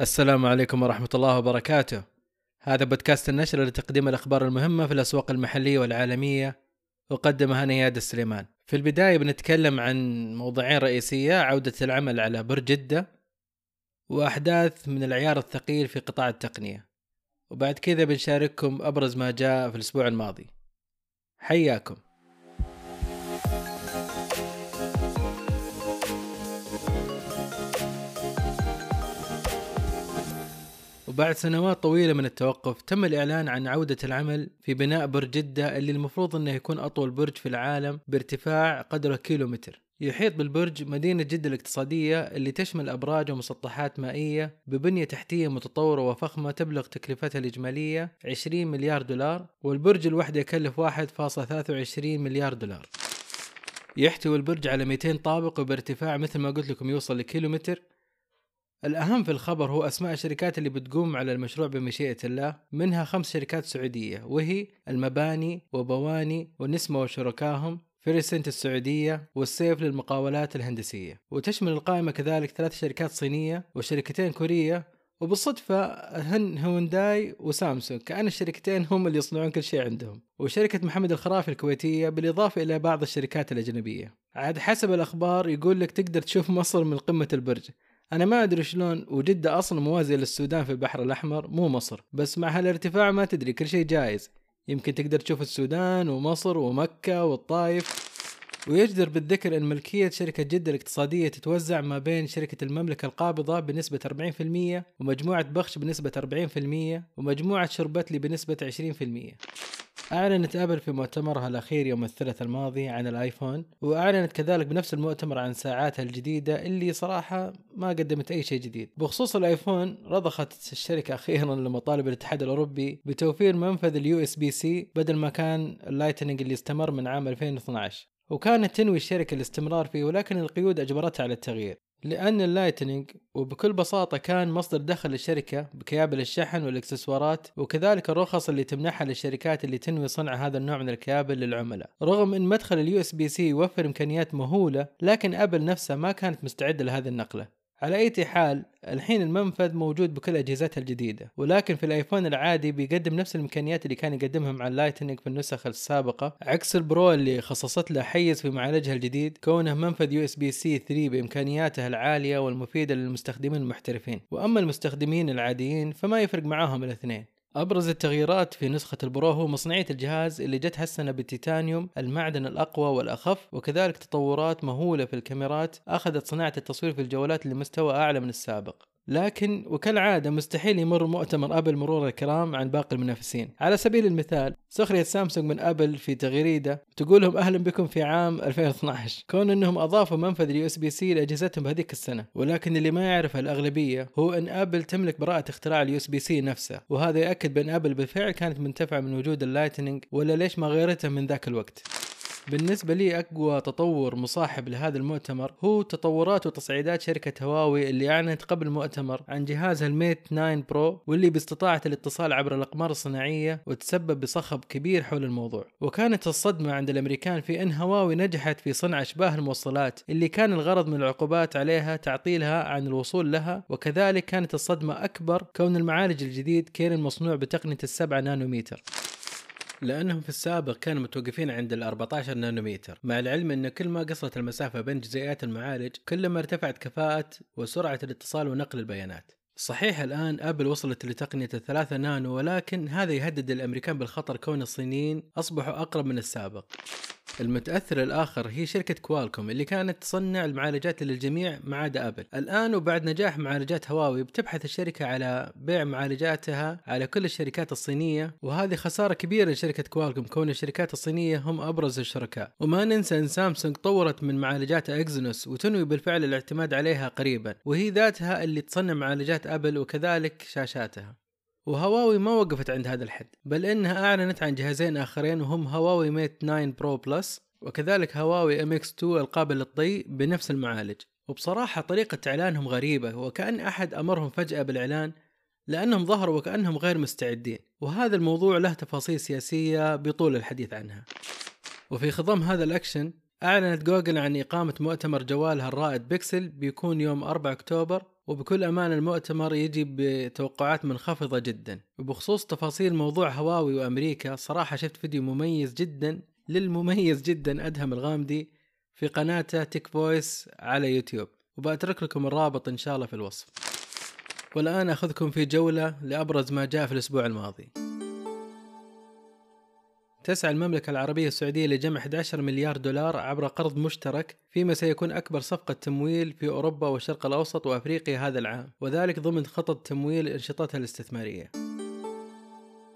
السلام عليكم ورحمة الله وبركاته. هذا بودكاست النشر لتقديم الأخبار المهمة في الأسواق المحلية والعالمية. أقدمها نياد السليمان. في البداية بنتكلم عن موضوعين رئيسية عودة العمل على بر جدة وأحداث من العيار الثقيل في قطاع التقنية. وبعد كذا بنشارككم أبرز ما جاء في الأسبوع الماضي. حياكم. وبعد سنوات طويلة من التوقف تم الإعلان عن عودة العمل في بناء برج جدة اللي المفروض أنه يكون أطول برج في العالم بارتفاع قدره كيلومتر. يحيط بالبرج مدينة جدة الاقتصادية اللي تشمل أبراج ومسطحات مائية ببنية تحتية متطورة وفخمة تبلغ تكلفتها الإجمالية 20 مليار دولار والبرج الواحد يكلف 1.23 مليار دولار. يحتوي البرج على 200 طابق وبارتفاع مثل ما قلت لكم يوصل لكيلومتر. الأهم في الخبر هو أسماء الشركات اللي بتقوم على المشروع بمشيئة الله منها خمس شركات سعودية وهي المباني وبواني ونسمة وشركائهم Freyssinet السعودية والسيف للمقاولات الهندسية. وتشمل القائمة كذلك ثلاث شركات صينية وشركتين كورية. وبالصدفة هن هونداي وسامسونج كأن الشركتين هم اللي يصنعون كل شيء عندهم. وشركة محمد الخرافي الكويتية بالإضافة إلى بعض الشركات الأجنبية. عاد حسب الأخبار يقول لك تقدر تشوف مصر من قمة البرج. أنا ما أدري شلون وجدة أصلا موازية للسودان في البحر الأحمر مو مصر. بس مع هالارتفاع ما تدري كل شيء جايز. يمكن تقدر تشوف السودان ومصر ومكة والطايف ويجدر بالذكر أن ملكية شركة جدة الاقتصادية تتوزع ما بين شركة المملكة القابضة بنسبة 40% ومجموعة بخش بنسبة 40% ومجموعة شربتلي بنسبة 20% أعلنت أبل في مؤتمرها الأخير يوم الثلاثاء الماضي عن الآيفون وأعلنت كذلك بنفس المؤتمر عن ساعاتها الجديدة اللي صراحة ما قدمت أي شيء جديد. بخصوص الآيفون رضخت الشركة أخيرا لمطالب الاتحاد الأوروبي بتوفير منفذ ال USB-C بدل ما كان ال Lightning اللي استمر من عام 2012 وكانت تنوي الشركة الاستمرار فيه ولكن القيود أجبرتها على التغيير. لأن ال Lightning وبكل بساطة كان مصدر دخل للشركة بكيابل الشحن والإكسسوارات وكذلك الرخص اللي تمنحها للشركات اللي تنوي صنع هذا النوع من الكيابل للعملاء. رغم أن مدخل ال USB-C يوفر إمكانيات مهولة لكن أبل نفسها ما كانت مستعدة لهذه النقلة. على أي حال الحين المنفذ موجود بكل أجهزتها الجديدة ولكن في الآيفون العادي بيقدم نفس الإمكانيات اللي كان يقدمها مع ال Lightning في النسخ السابقة. عكس ال Pro اللي خصصت له حيز في معالجها الجديد كونه منفذ USB-C 3 بإمكانياته العالية والمفيدة للمستخدمين المحترفين. وأما المستخدمين العاديين فما يفرق معاهم الإثنين. أبرز التغييرات في نسخة ال Pro هو مصنعية الجهاز اللي جت هالسنة بالتيتانيوم المعدن الأقوى والأخف وكذلك تطورات مهولة في الكاميرات أخذت صناعة التصوير في الجوالات لمستوى أعلى من السابق. لكن وكالعادة مستحيل يمر مؤتمر أبل مرور الكرام عن باقي المنافسين. على سبيل المثال سخرية سامسونج من أبل في تغريدة تقول لهم أهلا بكم في عام 2012 كون أنهم أضافوا منفذ ال USB-C لأجهزتهم بهذيك السنة. ولكن اللي ما يعرفه الأغلبية هو أن أبل تملك براءة اختراع ال USB-C نفسه وهذا يأكد بأن أبل بالفعل كانت منتفعة من وجود ال Lightning ولا ليش ما غيرته من ذاك الوقت. بالنسبة لي أقوى تطور مصاحب لهذا المؤتمر هو تطورات وتصعيدات شركة هواوي اللي أعلنت قبل المؤتمر عن جهازها الميت 9 برو واللي باستطاعة الاتصال عبر الأقمار الصناعية وتسبب بصخب كبير حول الموضوع. وكانت الصدمة عند الأمريكان في أن هواوي نجحت في صنع أشباه الموصلات اللي كان الغرض من العقوبات عليها تعطيلها عن الوصول لها وكذلك كانت الصدمة أكبر كون المعالج الجديد كان مصنوع بتقنية السبعة نانومتر لأنهم في السابق كانوا متوقفين عند ال 14 نانومتر مع العلم إن كل ما قصرت المسافة بين جزيئات المعالج كلما ارتفعت كفاءة وسرعة الاتصال ونقل البيانات. صحيح الآن أبل وصلت لتقنية الثلاثة نانو ولكن هذا يهدد الأمريكان بالخطر كون الصينيين أصبحوا أقرب من السابق. المتأثر الآخر هي شركة كوالكوم اللي كانت تصنع المعالجات للجميع ما عدا ابل الآن وبعد نجاح معالجات هواوي بتبحث الشركة على بيع معالجاتها على كل الشركات الصينية وهذه خسارة كبيرة لشركة كوالكوم كون الشركات الصينية هم أبرز الشركاء. وما ننسى إن سامسونج طورت من معالجات اكزينوس وتنوي بالفعل الاعتماد عليها قريبا وهي ذاتها اللي تصنع معالجات ابل وكذلك شاشاتها. وهواوي ما وقفت عند هذا الحد بل إنها أعلنت عن جهازين آخرين وهم هواوي ميت 9 برو بلس وكذلك هواوي ام إكس 2 القابل للطي بنفس المعالج. وبصراحة طريقة إعلانهم غريبة وكأن أحد أمرهم فجأة بالإعلان لأنهم ظهروا وكأنهم غير مستعدين. وهذا الموضوع له تفاصيل سياسية بطول الحديث عنها. وفي خضم هذا الأكشن أعلنت جوجل عن إقامة مؤتمر جوالها الرائد بيكسل بيكون يوم 4 أكتوبر وبكل أمانة المؤتمر يجي بتوقعات منخفضة جدا. وبخصوص تفاصيل موضوع هواوي وأمريكا صراحة شفت فيديو مميز جدا للمميز جدا أدهم الغامدي في قناته تيك فويس على يوتيوب. وبأترك لكم الرابط إن شاء الله في الوصف. والآن أخذكم في جولة لأبرز ما جاء في الأسبوع الماضي. تسعى المملكة العربية السعودية لجمع 11 مليار دولار عبر قرض مشترك فيما سيكون أكبر صفقة تمويل في أوروبا والشرق الأوسط وأفريقيا هذا العام وذلك ضمن خطط تمويل أنشطتها الاستثمارية.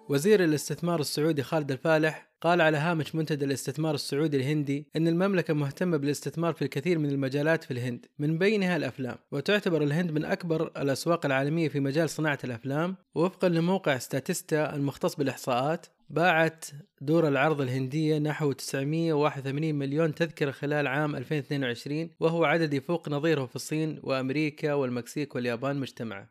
وزير الاستثمار السعودي خالد الفالح قال على هامش منتدى الاستثمار السعودي الهندي أن المملكة مهتمة بالاستثمار في الكثير من المجالات في الهند من بينها الأفلام وتعتبر الهند من أكبر الأسواق العالمية في مجال صناعة الأفلام ووفقا لموقع ستاتيستا المختص بالإحصاءات باعت دور العرض الهندية نحو 981 مليون تذكرة خلال عام 2022 وهو عدد يفوق نظيره في الصين وأمريكا والمكسيك واليابان مجتمعا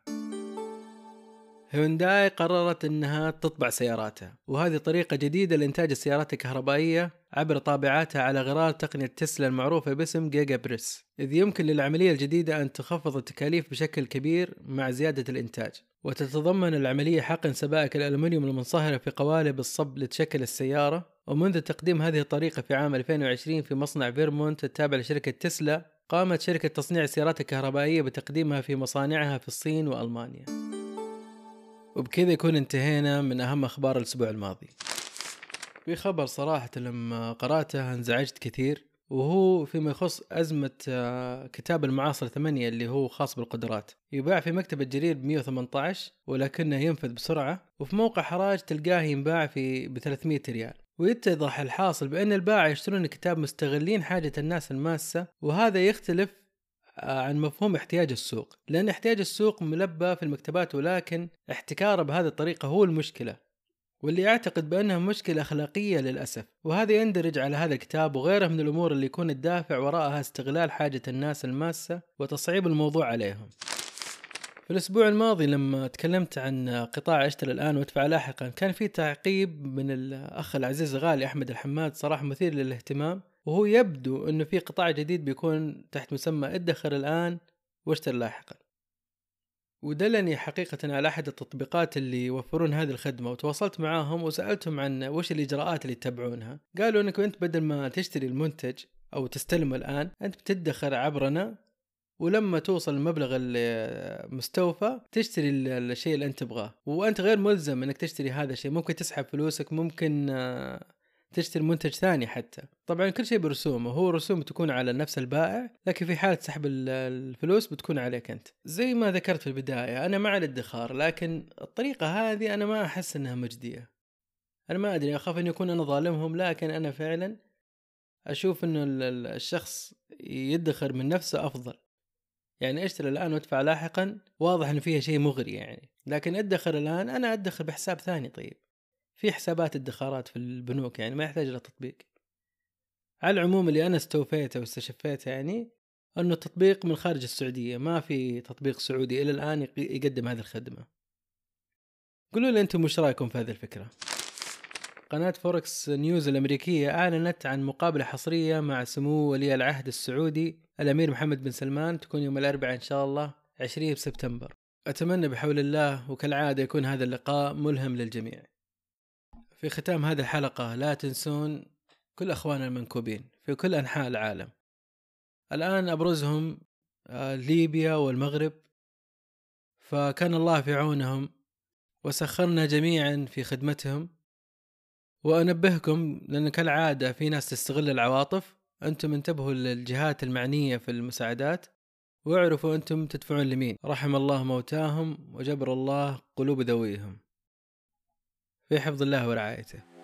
هيونداي قررت إنها تطبع سياراتها وهذه طريقة جديدة لإنتاج السيارات الكهربائية عبر طابعاتها على غرار تقنية تسلا المعروفة باسم جيجا بريس إذ يمكن للعملية الجديدة أن تخفض التكاليف بشكل كبير مع زيادة الإنتاج. وتتضمن العملية حقن سبائك الألمنيوم المنصهرة في قوالب الصب لتشكل السيارة. ومنذ تقديم هذه الطريقة في عام 2020 في مصنع فريمونت التابع لشركة تسلا قامت شركة تصنيع السيارات الكهربائية بتقديمها في مصانعها في الصين وألمانيا. وبكذا يكون انتهينا من أهم أخبار الأسبوع الماضي. في خبر صراحة لما قرأته انزعجت كثير. وهو فيما يخص أزمة آه، كتاب المعاصر ثمانية اللي هو خاص بالقدرات. يباع في مكتبة جرير ب 118 ولكنه ينفذ بسرعة وفي موقع حراج تلقاه ينباع في ب 300 ريال. ويتضح الحاصل بأن البائع يشترون الكتاب مستغلين حاجة الناس الماسة وهذا يختلف آه، عن مفهوم احتياج السوق. لأن احتياج السوق ملبى في المكتبات ولكن احتكاره بهذه الطريقة هو المشكلة. واللي أعتقد بأنها مشكلة أخلاقية للأسف. وهذا يندرج على هذا الكتاب وغيره من الأمور اللي يكون الدافع وراءها استغلال حاجة الناس الماسة وتصعيب الموضوع عليهم. في الأسبوع الماضي لما تكلمت عن قطاع أشتري الآن وأدفع لاحقا كان في تعقيب من الأخ العزيز الغالي أحمد الحماد صراحة مثير للاهتمام. وهو يبدو إنه في قطاع جديد بيكون تحت مسمى ادخر الآن واشتر لاحقا. ودلني حقيقة على أحد التطبيقات اللي يوفرون هذه الخدمة وتواصلت معاهم وسألتهم عن وش الإجراءات اللي يتبعونها. قالوا أنك أنت بدل ما تشتري المنتج أو تستلمه الآن أنت بتدخر عبرنا ولما توصل المبلغ المستوفى تشتري الشيء اللي أنت تبغاه. وأنت غير ملزم إنك تشتري هذا الشيء ممكن تسحب فلوسك ممكن آه، تشتري منتج ثاني حتى. طبعا كل شيء برسومه هو رسوم تكون على نفس البائع لكن في حالة سحب الفلوس بتكون عليك أنت. زي ما ذكرت في البداية أنا مع الادخار لكن الطريقة هذه أنا ما أحس أنها مجدية. أنا ما أدري أخاف أن يكون أنا ظالمهم لكن أنا فعلا أشوف أنه الشخص يدخر من نفسه أفضل. يعني أشتري الآن وأدفع لاحقا واضح أنه فيها شيء مغري يعني. لكن أدخر الآن أنا أدخر بحساب ثاني طيب. في حسابات ادخارات في البنوك يعني ما يحتاج إلى تطبيق. على العموم اللي أنا استوفيته واستشفيته يعني إنه التطبيق من خارج السعودية ما في تطبيق سعودي إلى الآن يقدم هذه الخدمة. قولوا لي أنتم وش رأيكم في هذه الفكرة؟ قناة فوكس نيوز الأمريكية أعلنت عن مقابلة حصرية مع سمو ولي العهد السعودي الأمير محمد بن سلمان تكون يوم الأربعاء إن شاء الله 20 سبتمبر أتمنى بحول الله وكالعادة يكون هذا اللقاء ملهم للجميع. في ختام هذه الحلقة لا تنسون كل أخواننا المنكوبين في كل أنحاء العالم. الآن أبرزهم آه، ليبيا والمغرب. فكان الله في عونهم وسخرنا جميعا في خدمتهم. وأنبهكم لأن كالعادة في ناس تستغل العواطف. أنتم انتبهوا للجهات المعنية في المساعدات. واعرفوا أنتم تدفعون لمين. رحم الله موتاهم وجبر الله قلوب ذويهم. في حفظ الله ورعايته.